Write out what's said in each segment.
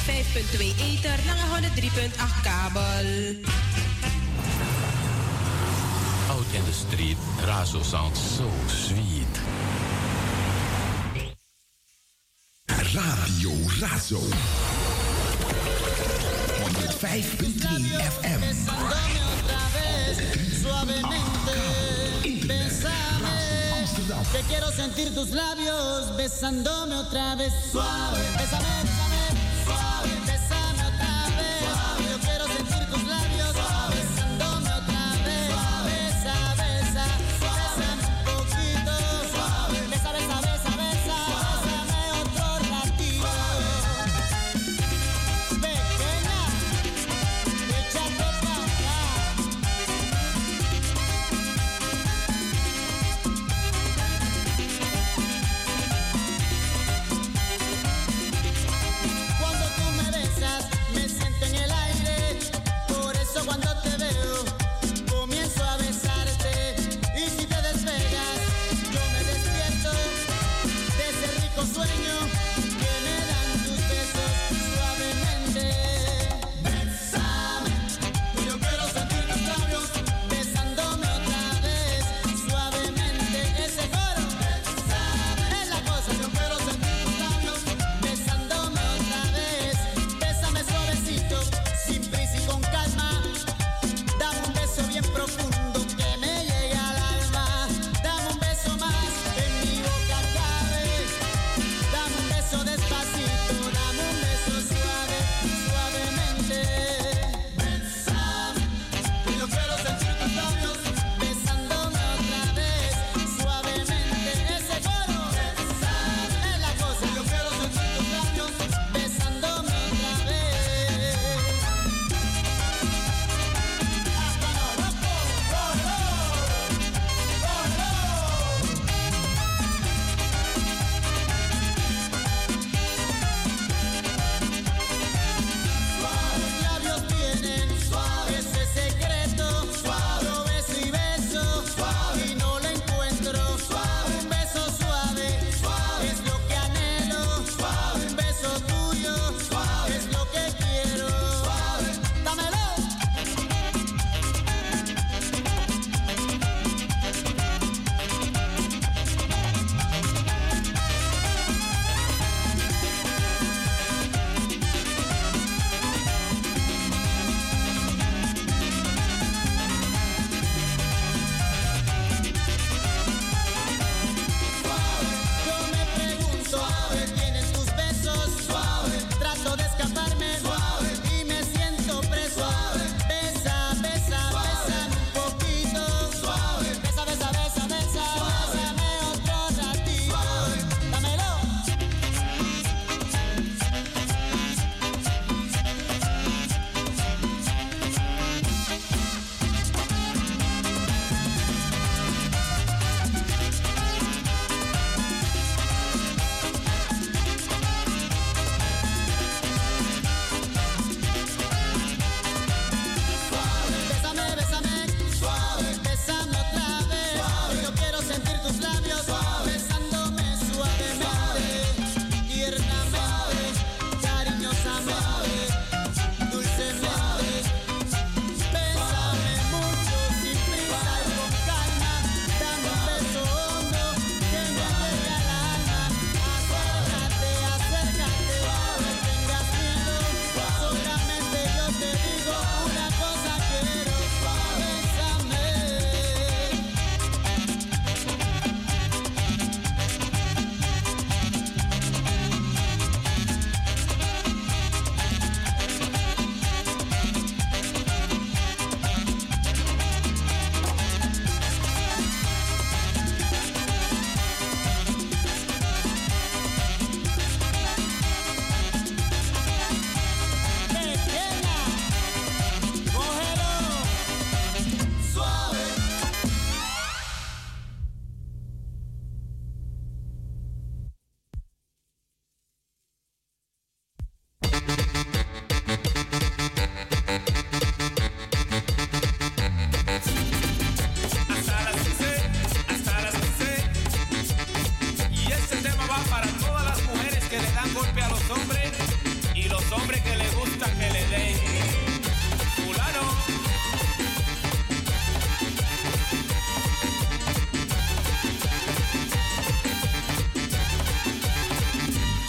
105.2 ether naar 103.8 kabel. Out in the street, Razo sounds so sweet. Radio Razo. 105.3 FM. Te quiero sentir tus labios besándome otra vez suave. Besame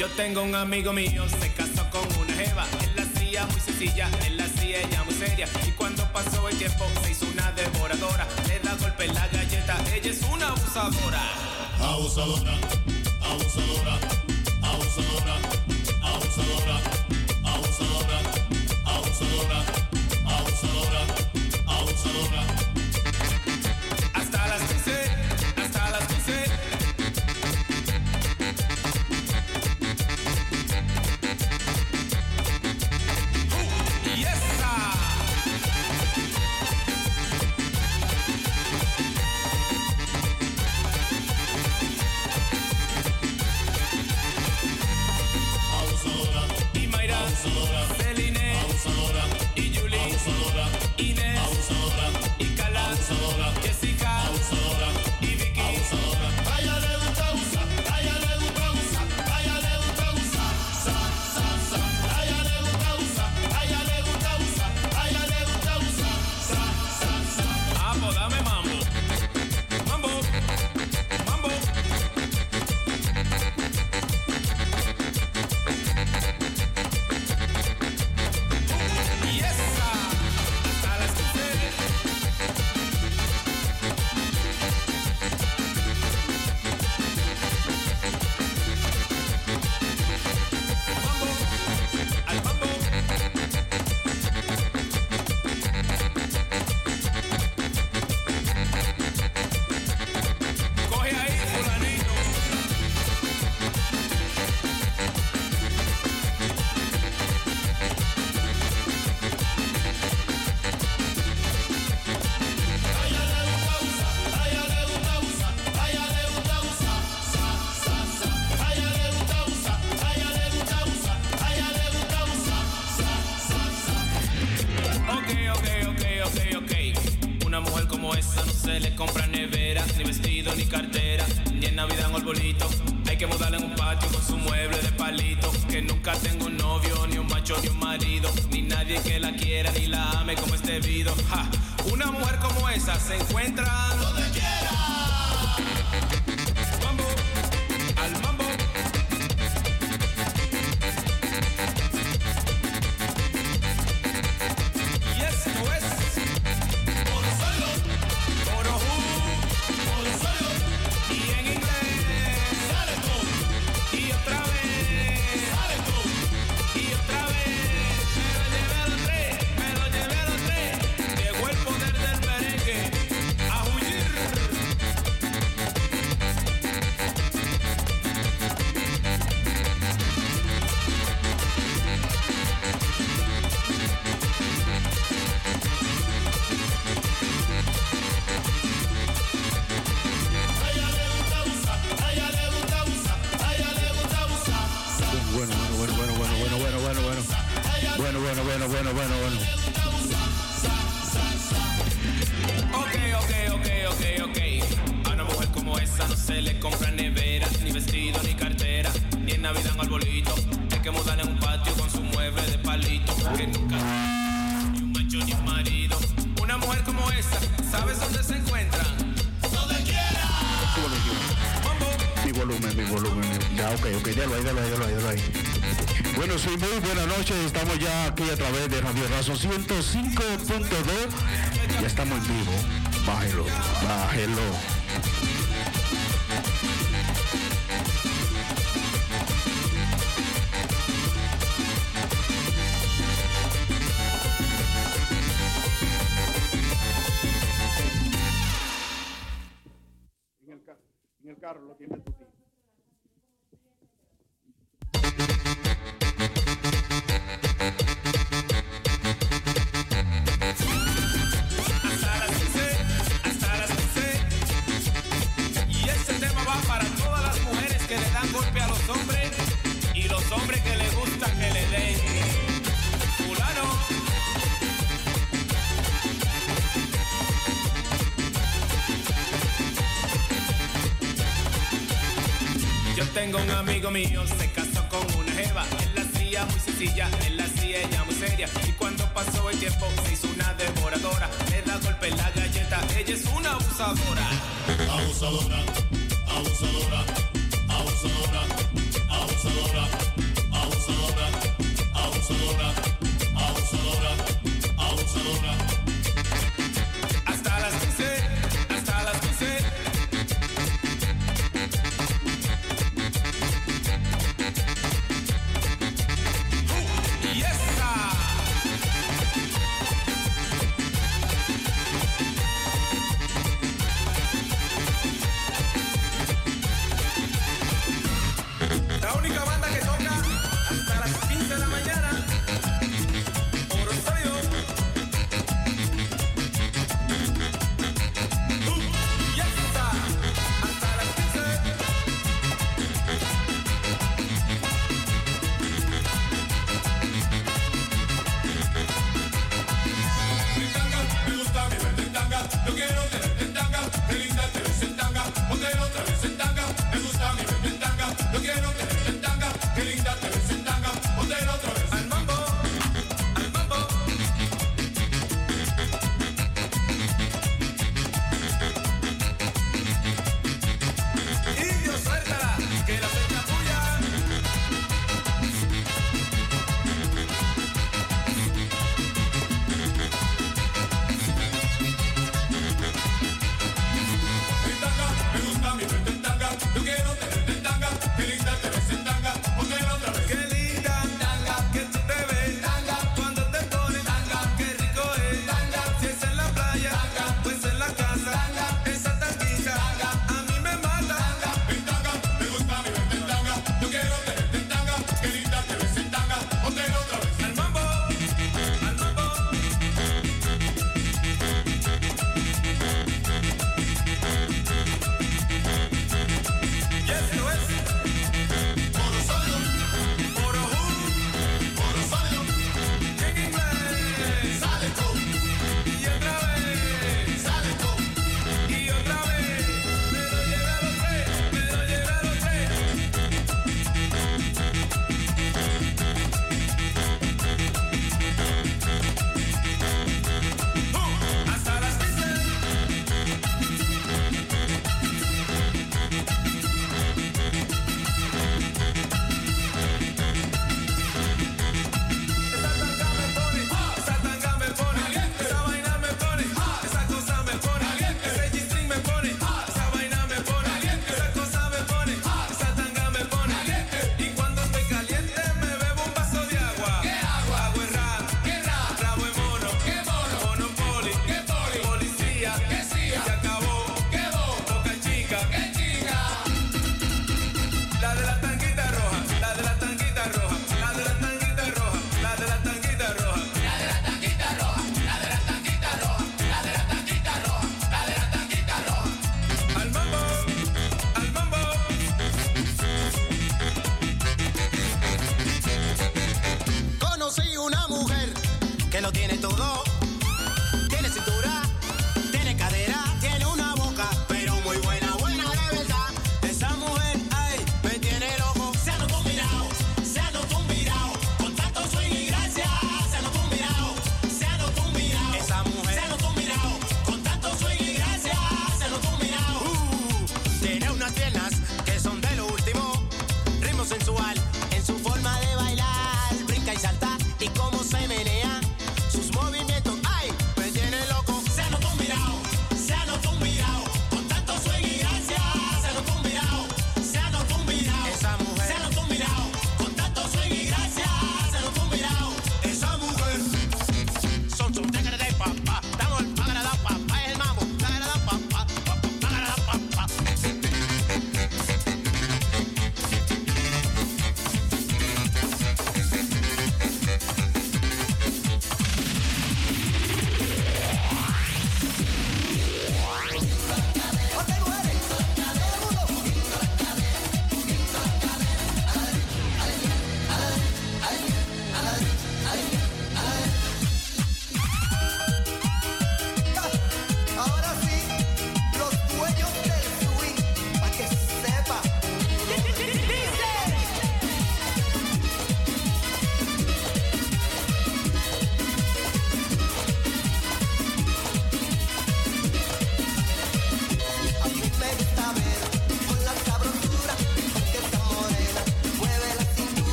Yo tengo un amigo mío, se casó con una jeva. Él la hacía muy sencilla, él la hacía ella muy seria. Y cuando pasó el tiempo, se hizo una devoradora. Le da golpe en la galleta, ella es una abusadora. Abusadora, abusadora, abusadora, abusadora, abusadora, abusadora, abusadora, abusadora. volumen. Ya, ok, ok, ya lo hay, ya lo hay, ya lo. Bueno, sí, muy buenas noches. Estamos ya aquí a través de Radio Razo 105.2. Ya estamos en vivo. Bájelo, bájelo.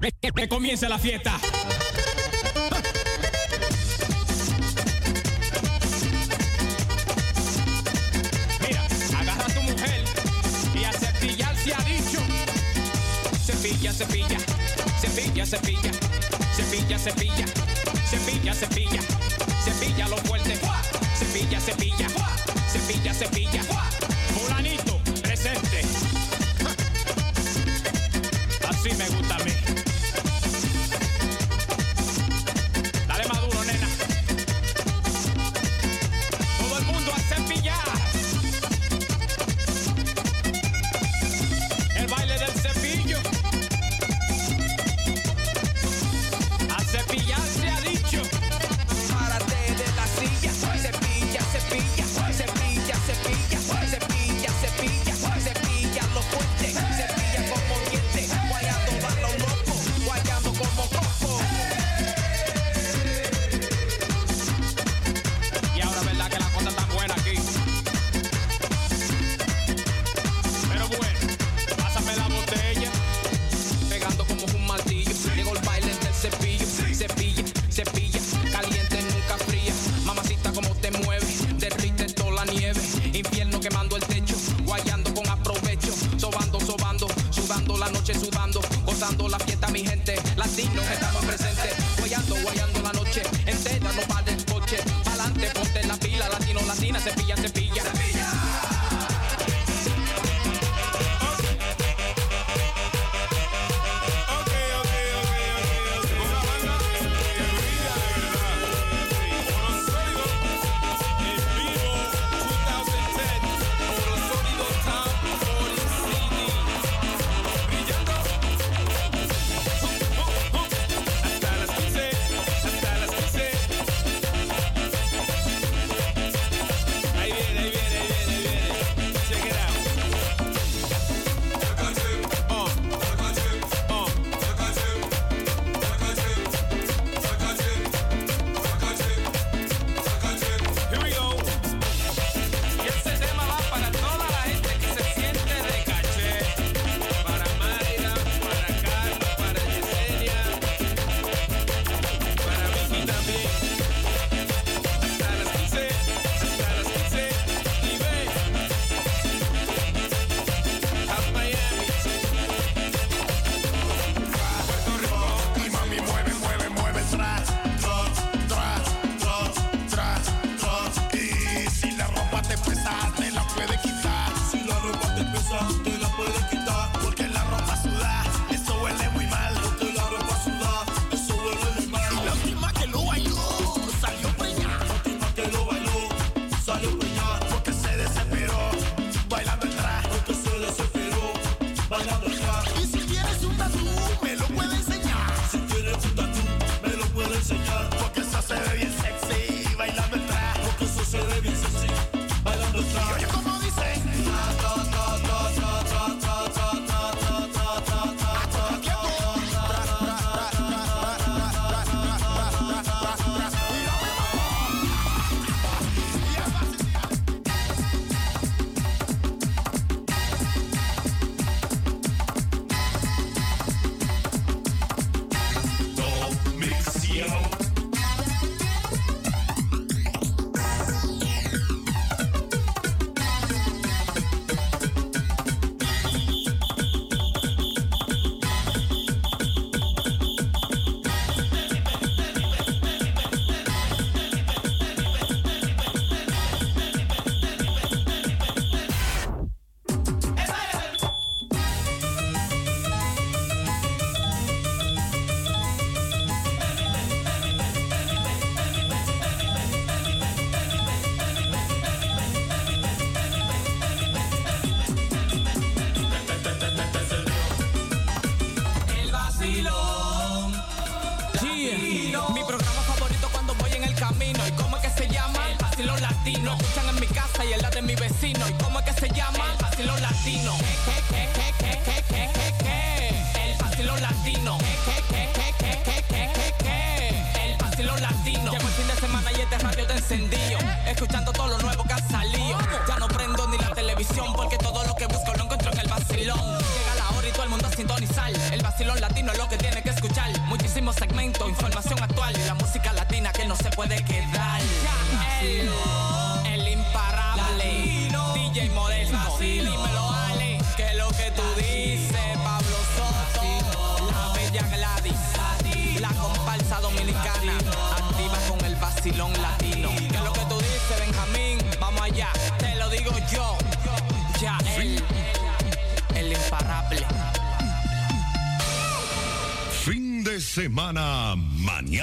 que, comience la fiesta. Mira, agarra a tu mujer y a cepillar se ha dicho. Cepilla, cepilla, cepilla, cepilla, cepilla, cepilla, cepilla, cepilla, cepilla lo fuerte. Cepilla, cepilla, cepilla, cepilla. Fulanito, presente. Así me gusta a mí.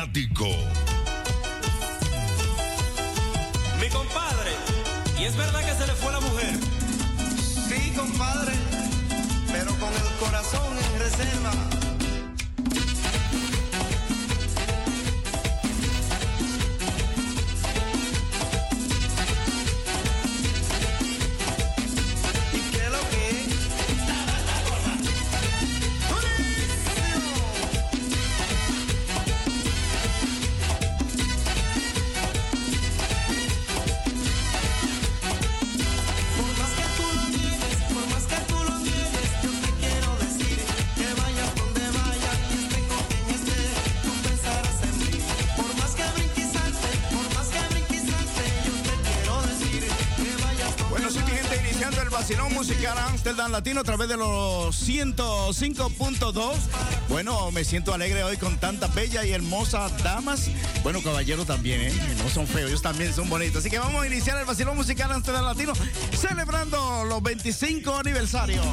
fanático. Latino a través de los 105.2. Bueno, me siento alegre hoy con tantas bellas y hermosas damas. Bueno, caballeros también. ¿eh? No son feos, ellos también son bonitos. Así que vamos a iniciar el vacilón musical antes del latino, celebrando los 25 aniversarios.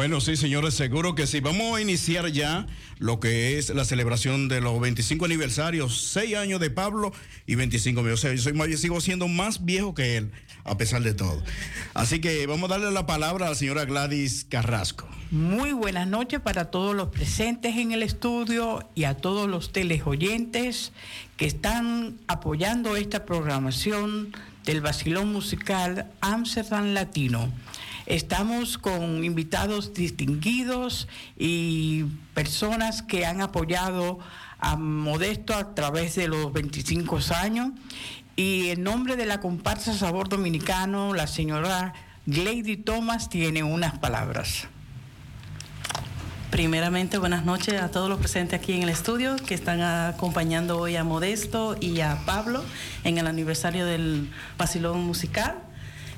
Bueno, sí, señores, seguro que sí. Vamos a iniciar ya lo que es la celebración de los 25 aniversarios, 6 años de Pablo y 25 míos. O sea, yo, soy más- sigo siendo más viejo que él, a pesar de todo. Así que vamos a darle la palabra a la señora Gladys Carrasco. Muy buenas noches para todos los presentes en el estudio y a todos los teleoyentes que están apoyando esta programación del Basilón Musical Amsterdam Latino. Estamos con invitados distinguidos y personas que han apoyado a Modesto a través de los 25 años. Y en nombre de la comparsa Sabor Dominicano, la señora Glady Thomas tiene unas palabras. Primeramente, buenas noches a todos los presentes aquí en el estudio que están acompañando hoy a Modesto y a Pablo en el aniversario del Basilón Musical.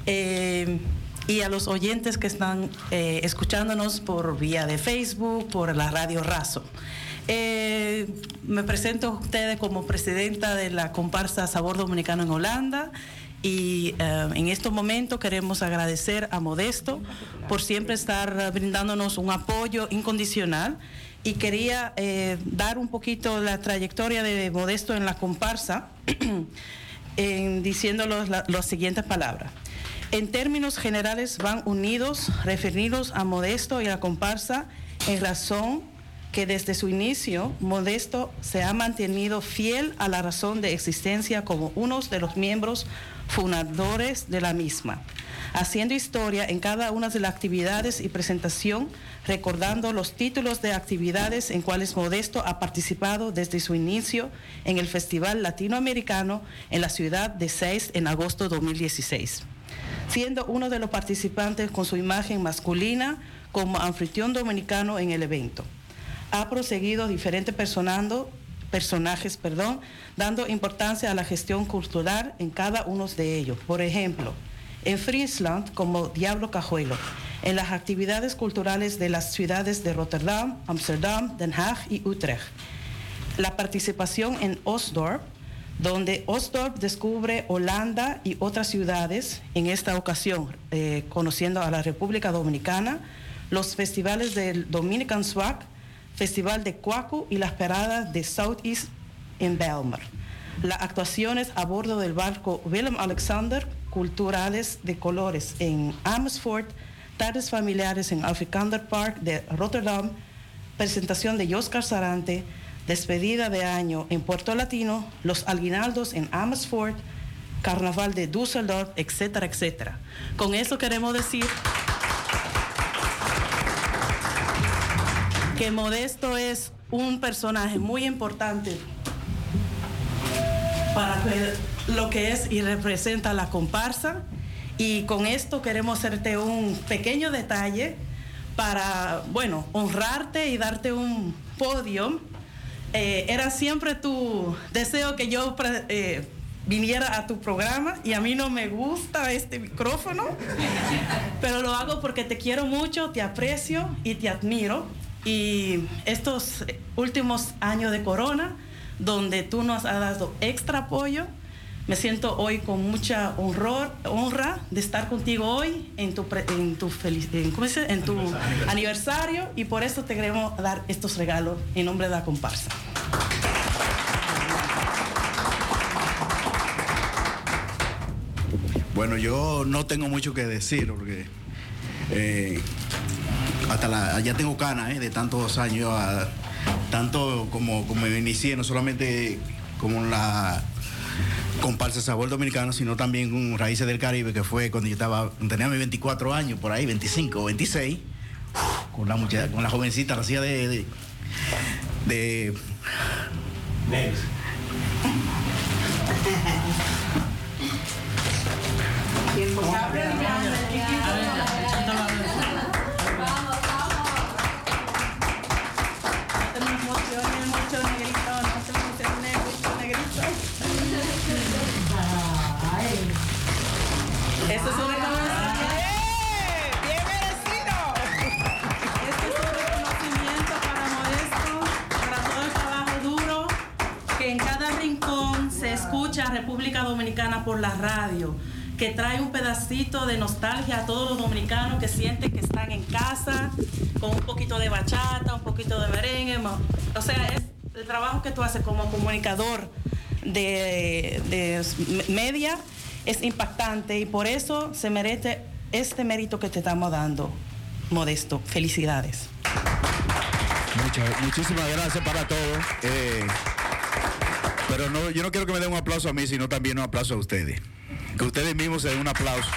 Eh, y a los oyentes que están eh, escuchándonos por vía de Facebook, por la radio Razo. Eh, me presento a ustedes como presidenta de la comparsa Sabor Dominicano en Holanda y eh, en estos momentos queremos agradecer a Modesto por siempre estar brindándonos un apoyo incondicional y quería eh, dar un poquito la trayectoria de Modesto en la comparsa en diciendo las siguientes palabras. En términos generales van unidos, referidos a Modesto y a la comparsa en razón que desde su inicio Modesto se ha mantenido fiel a la razón de existencia como uno de los miembros fundadores de la misma, haciendo historia en cada una de las actividades y presentación, recordando los títulos de actividades en cuales Modesto ha participado desde su inicio en el Festival Latinoamericano en la ciudad de Seis en agosto de 2016 siendo uno de los participantes con su imagen masculina como anfitrión dominicano en el evento. Ha proseguido diferentes personajes, perdón, dando importancia a la gestión cultural en cada uno de ellos. Por ejemplo, en Friesland como Diablo Cajuelo, en las actividades culturales de las ciudades de Rotterdam, Amsterdam, Den Haag y Utrecht la participación en Osdorp, donde Osdorp descubre Holanda y otras ciudades, en esta ocasión eh, conociendo a la República Dominicana, los festivales del Dominican Swag, Festival de Cuaco y las paradas de Southeast en Belmar. Las actuaciones a bordo del barco Willem Alexander, culturales de colores en Amersfoort, tardes familiares en Afrikander Park de Rotterdam, presentación de Oscar Sarante, despedida de año en Puerto Latino, los aguinaldos en Amersfoort, carnaval de Düsseldorf, etcétera, etcétera. Con eso queremos decir que Modesto es un personaje muy importante para lo que es y representa la comparsa. Y con esto queremos hacerte un pequeño detalle para, bueno, honrarte y darte un podio. Eh, era siempre tu deseo que yo eh, viniera a tu programa y a mí no me gusta este micrófono, pero lo hago porque te quiero mucho, te aprecio y te admiro. Y estos últimos años de corona, donde tú nos has dado extra apoyo, me siento hoy con mucha honor, honra de estar contigo hoy en tu, pre- en tu, feliz- en- ¿cómo dice? en tu aniversario y por eso te queremos dar estos regalos en nombre de la comparsa. Bueno, yo no tengo mucho que decir porque eh, hasta la, ya tengo canas eh, de tantos años, a- tanto como, como me inicié, no solamente como la comparsa Sabor Dominicano, sino también con Raíces del Caribe, que fue cuando yo estaba, tenía mis 24 años, por ahí, 25 o 26, uf, con la, muchacha, con la jovencita, la hacía de... de, de No República Dominicana por la radio, que trae un pedacito de nostalgia a todos los dominicanos que sienten que están en casa, con un poquito de bachata, un poquito de merengue. O sea, es el trabajo que tú haces como comunicador de, de media es impactante y por eso se merece este mérito que te estamos dando, Modesto. Felicidades. Muchas, muchísimas gracias para todos. Eh, pero no, yo no quiero que me den un aplauso a mí, sino también un aplauso a ustedes. Que ustedes mismos se den un aplauso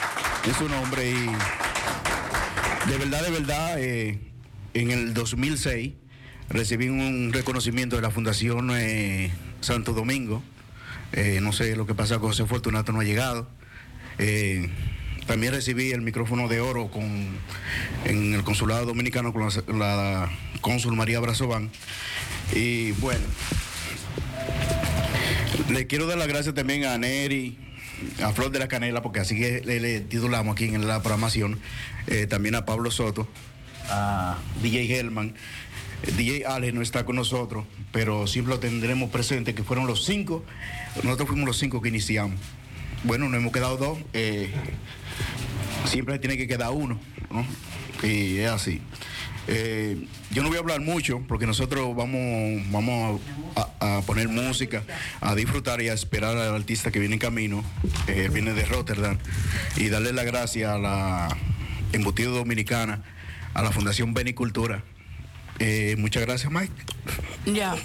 en su nombre. Y de verdad, de verdad, eh, en el 2006 recibí un reconocimiento de la Fundación eh, Santo Domingo. Eh, no sé lo que pasa con José Fortunato, no ha llegado. También recibí el micrófono de oro con, en el consulado dominicano con la, la cónsul María Brazován. Y bueno, le quiero dar las gracias también a Neri, a Flor de la Canela, porque así que le, titulamos aquí en la programación. Eh, también a Pablo Soto, a DJ Hellman. DJ Ale no está con nosotros, pero siempre lo tendremos presente, que fueron los cinco. Nosotros fuimos los cinco que iniciamos. Bueno, nos hemos quedado dos. eh, siempre tiene que quedar uno, ¿no? Y es así. Eh, yo no voy a hablar mucho porque nosotros vamos, vamos a, poner música, a disfrutar y a esperar al artista que viene en camino, eh, viene de Rotterdam, y darle las gracias a la Embutido Dominicana, a la Fundación Benicultura. Eh, muchas gracias, Mike. Ya,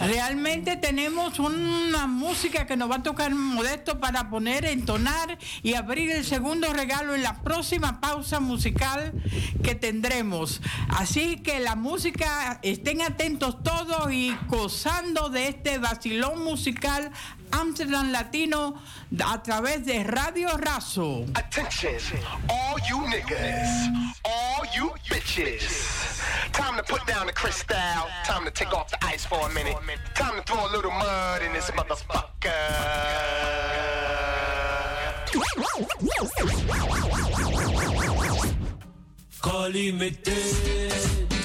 realmente tenemos una música que nos va a tocar modesto para poner, entonar y abrir el segundo regalo en la próxima pausa musical que tendremos. Así que la música, estén atentos todos y gozando de este vacilón musical Amsterdam Latino a través de Radio Razo. Attention, all you niggas, all you bitches. Put down the crystal. Time to take off the ice for a minute. Time to throw a little mud in this motherfucker. Call Calimete. Ha.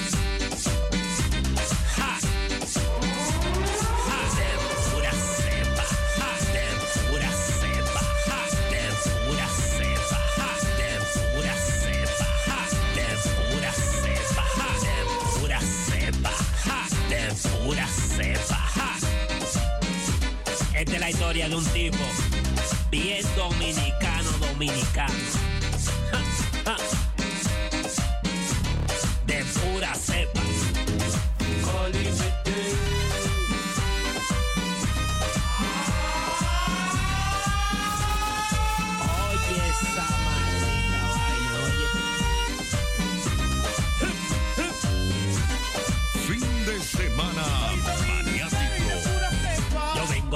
Historia de un tipo bien dominicano, dominicano.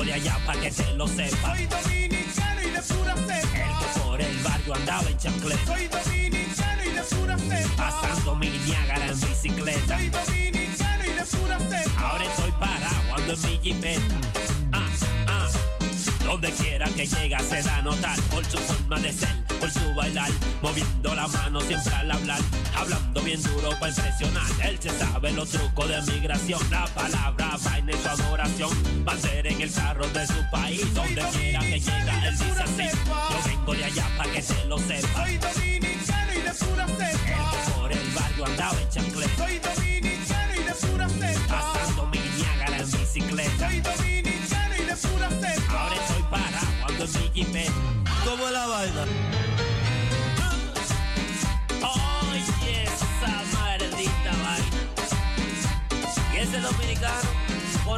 Vengo de allá para que se lo sepa. Soy dominicano y de pura cepa. El que por el barrio andaba en chancleta. Soy dominicano y de pura cepa. Pasando mi Niágara en bicicleta. Soy dominicano y de pura cepa. Ahora estoy parado ando en mi jipeta. Ah, ah. Donde quiera que llega se da a notar por su forma de ser, por su bailar, moviendo la mano siempre al hablar, hablando bien duro para impresionar. Él se sabe los trucos de migración, la palabra vaina en su adoración, bandera en el carro de su país, donde quiera que llega él dice así. Yo vengo de allá para que se lo sepa. Soy dominicano y de pura cepa. por el barrio andaba en chancleta, Soy dominicano y de pura cepa. pasando mi Niágara en bicicleta. Soy dominicano y de pura cepa. Ahora estoy parado ando en mi jipeta. ¿Cómo es la vaina?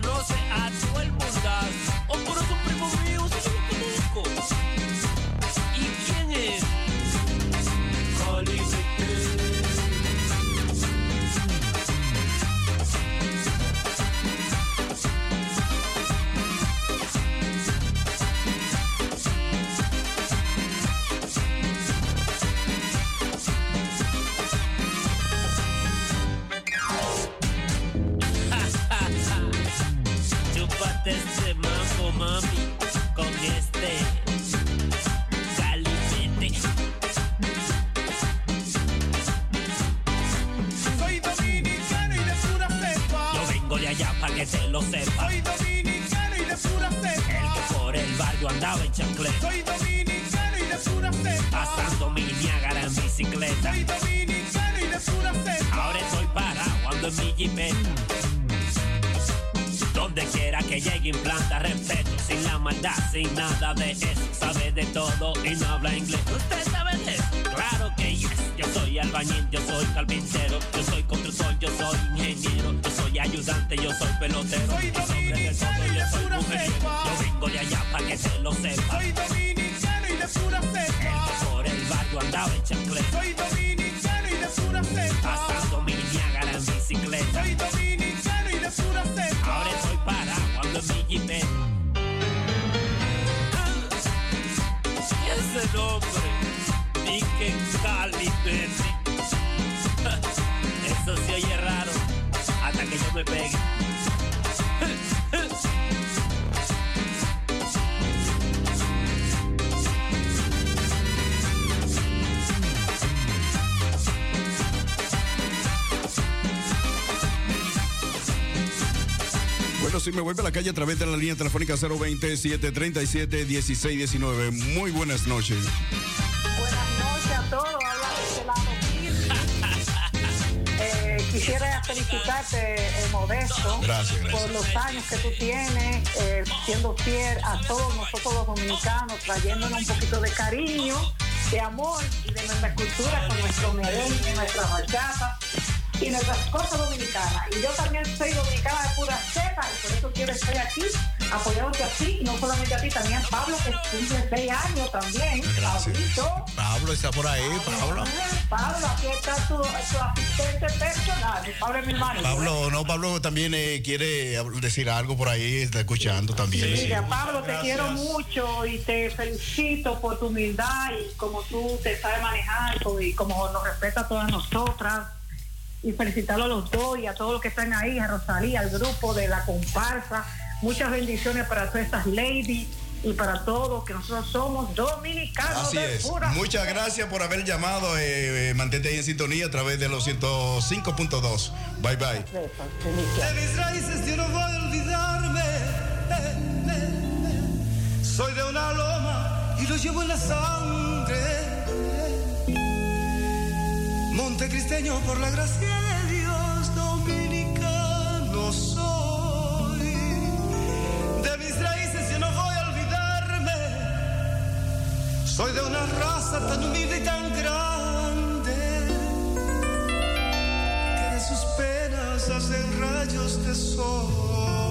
Conoce a el mundazo. O por un primo mío, si lo conozco. ¿Y quién es? Maldad, sin nada de eso. Sabe de todo y no habla inglés. ¿Usted sabe de eso? Claro que yes. Yo soy albañil, yo soy carpintero, yo soy constructor, yo soy ingeniero, yo soy ayudante, yo soy pelotero. Soy dominicano y de pura cepa. Yo vengo de allá para que se lo sepa. Soy dominicano y de pura cepa. Por el barrio andaba en chancleta. Soy dominicano y de pura cepa. Pasando mi Niágara en bicicleta. Soy dominicano y de pura cepa. Ahora estoy parado, ando en mi jipeta. Y ese nombre, ni que Cali, baby. Eso se oye raro, hasta que yo me pegue. Si me vuelve a la calle a través de la línea telefónica 020-737-1619. Muy buenas noches. Buenas noches a todos. Habla de este lado. Eh, quisiera felicitarte, eh, Modesto, Gracias, gracias. por los años que tú tienes, eh, siendo fiel a todos nosotros los dominicanos, trayéndonos un poquito de cariño, de amor y de nuestra cultura con nuestro merengue, nuestra bachata y nuestras cosas dominicanas. Y yo también soy dominicana de pura y por eso quiero estar aquí apoyándote a ti y no solamente a ti, también a Pablo que cumple seis años también. Gracias. Pablito. Pablo está por ahí, Pablo. Pablo, aquí está tu, tu asistente personal. Pablo es mi hermano. Pablo, no, Pablo también eh, quiere decir algo por ahí, está escuchando también. sí. Mira, Pablo, te quiero mucho y te felicito por tu humildad y como tú te sabes manejar y como nos respeta a todas nosotras. Y felicitarlo a los dos y a todos los que están ahí, a Rosalía, al grupo de la comparsa. Muchas bendiciones para todas estas ladies y para todos, que nosotros somos dominicanos Así de es. pura Muchas gracias por haber llamado. eh, eh, mantente ahí en sintonía a través de los 105.2. Bye bye. De mis raíces yo no voy a olvidarme. Eh. Soy de una loma y lo llevo en la sangre. Montecristeño por la gracia de Dios, dominicano soy. De mis raíces yo no voy a olvidarme. Soy de una raza tan humilde y tan grande que de sus penas hacen rayos de sol.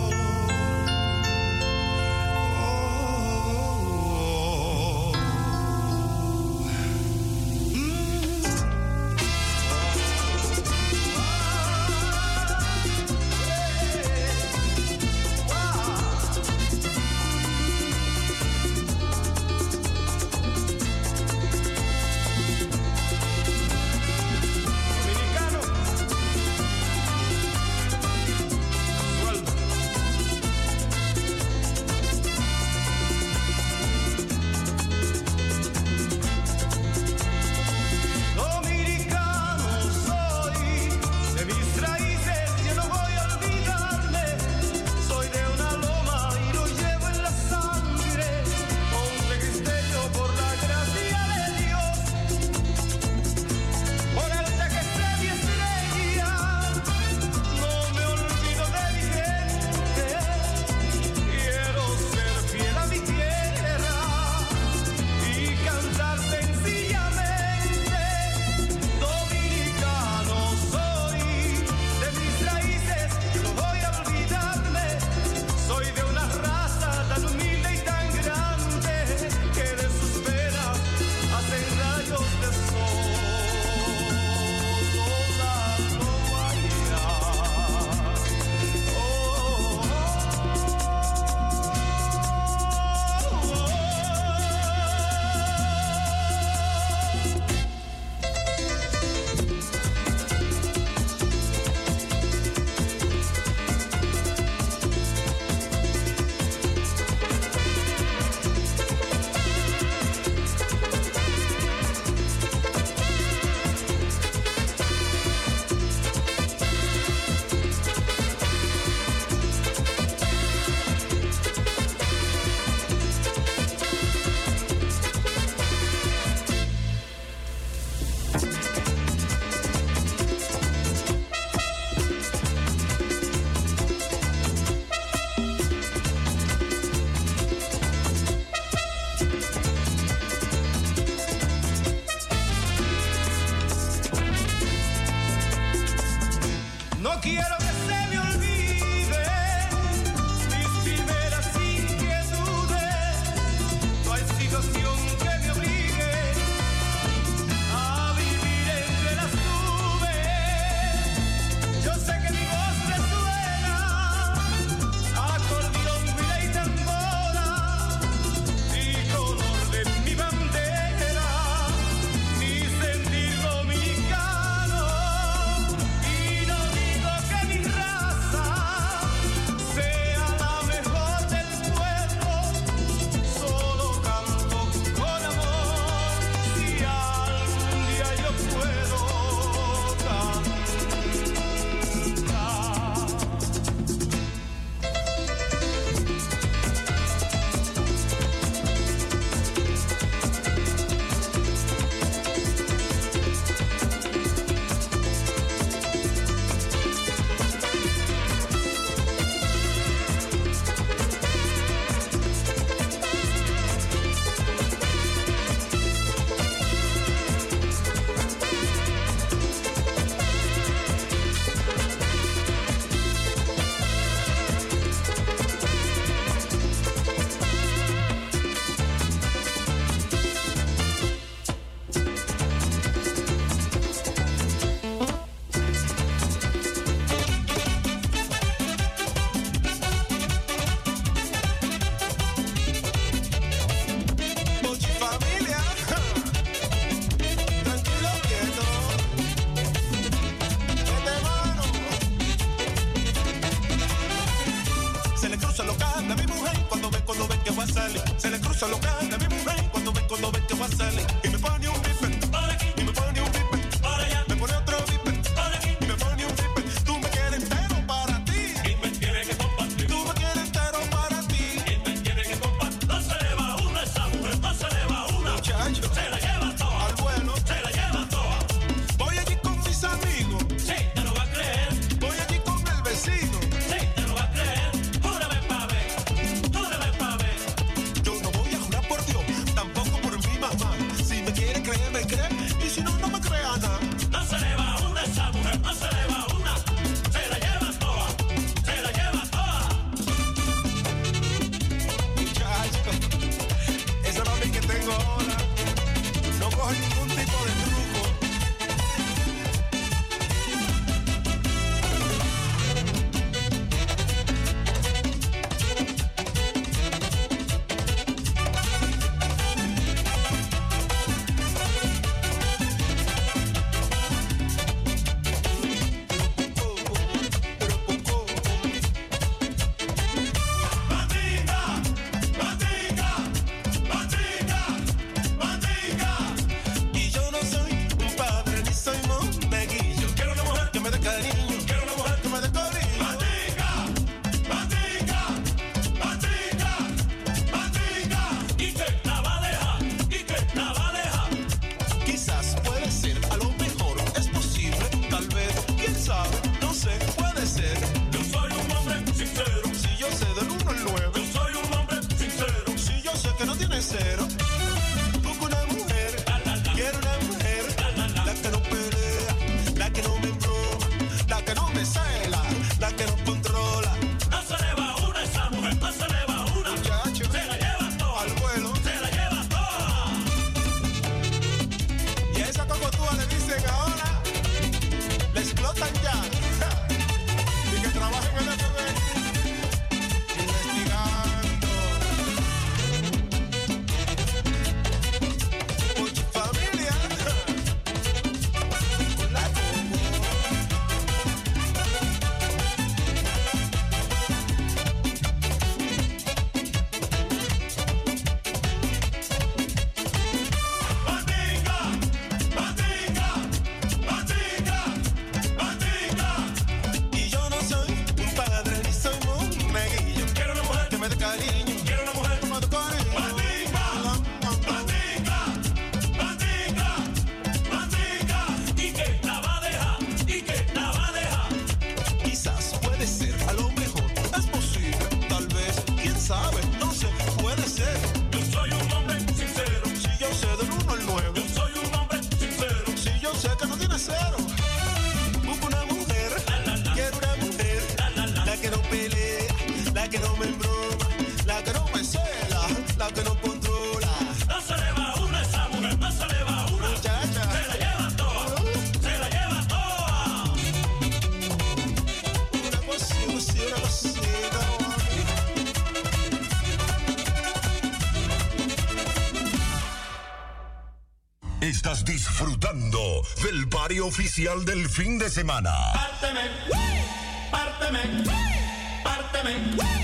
oficial del fin de semana.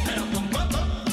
Pero con poco.